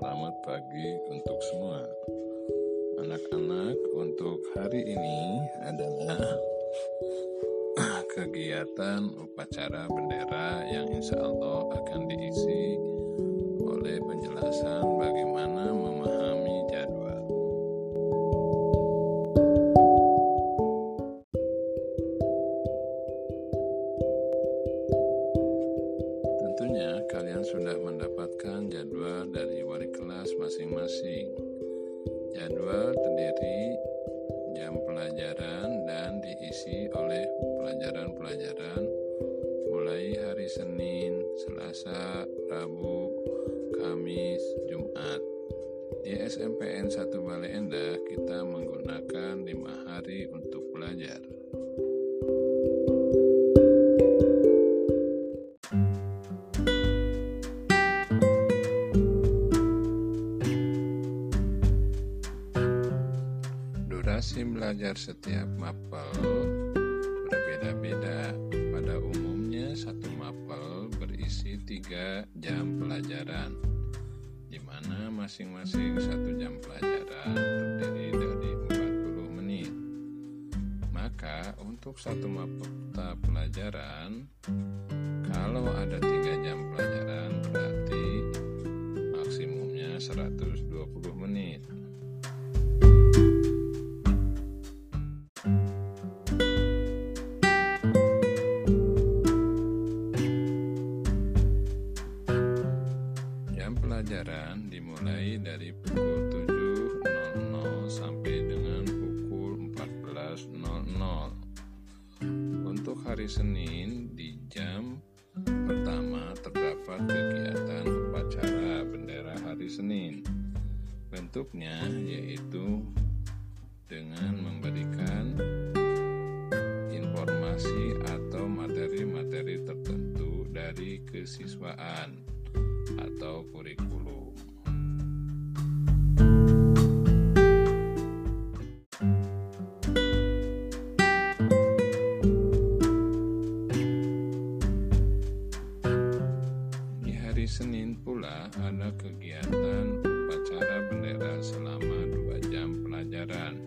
Selamat pagi untuk semua. Anak-anak untuk hari ini adalah Kegiatan upacara bendera yang insya Allah akan diisi oleh penjelasan bagaimana memahami Tentunya kalian sudah mendapatkan jadwal dari wali kelas masing-masing. Jadwal terdiri jam pelajaran dan diisi oleh pelajaran-pelajaran mulai hari Senin, Selasa, Rabu, Kamis, Jumat. Di SMPN 1 Bale Endah kita menggunakan lima hari untuk belajar. Durasi belajar setiap mapel berbeda-beda. Pada umumnya satu mapel berisi tiga jam pelajaran, di mana masing-masing satu jam pelajaran terdiri dari 40 menit. Maka untuk satu mata pelajaran, kalau ada tiga jam pelajaran berarti maksimumnya 120 menit. Pelajaran dimulai dari pukul 7.00 sampai dengan pukul 14.00. Untuk hari Senin di jam pertama terdapat kegiatan upacara bendera hari Senin. Bentuknya yaitu dengan memberikan informasi atau materi-materi tertentu dari kesiswaan atau kurikulum. Di hari Senin pula ada kegiatan upacara bendera selama dua jam pelajaran.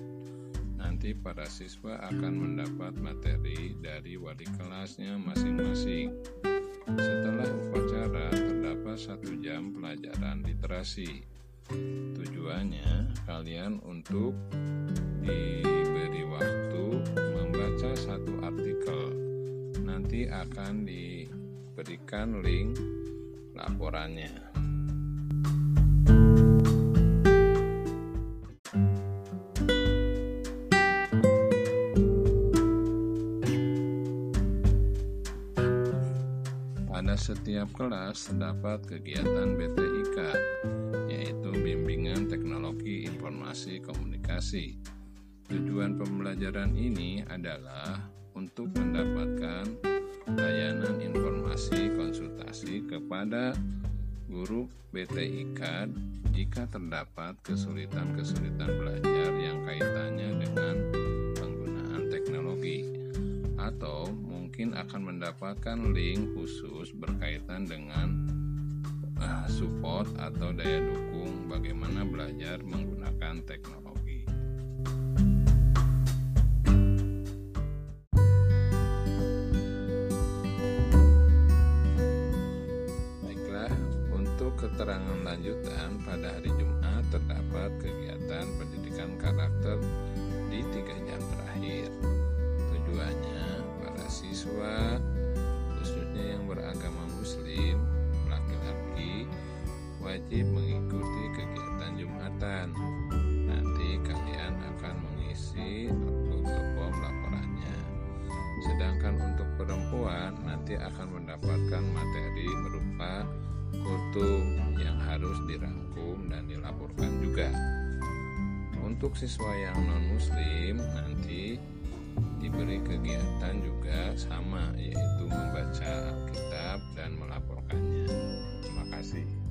Nanti para siswa akan mendapat materi dari wali kelasnya masing-masing. Setelah upacara satu jam pelajaran literasi. Tujuannya kalian untuk diberi waktu membaca satu artikel. Nanti akan diberikan link laporannya. Setiap kelas terdapat kegiatan BTIK, yaitu Bimbingan Teknologi Informasi Komunikasi. Tujuan pembelajaran ini adalah untuk mendapatkan layanan informasi konsultasi kepada guru BTIK jika terdapat kesulitan-kesulitan belajar mungkin akan mendapatkan link khusus berkaitan dengan uh, support atau daya dukung bagaimana belajar menggunakan teknologi. Baiklah, untuk keterangan lanjutan pada hari Jumat terdapat kegiatan pendidikan karakter di tiga jam terakhir. Tujuannya perempuan nanti akan mendapatkan materi berupa kultum yang harus dirangkum dan dilaporkan juga. Untuk siswa yang non muslim nanti diberi kegiatan juga sama yaitu membaca Alkitab dan melaporkannya. Terima kasih.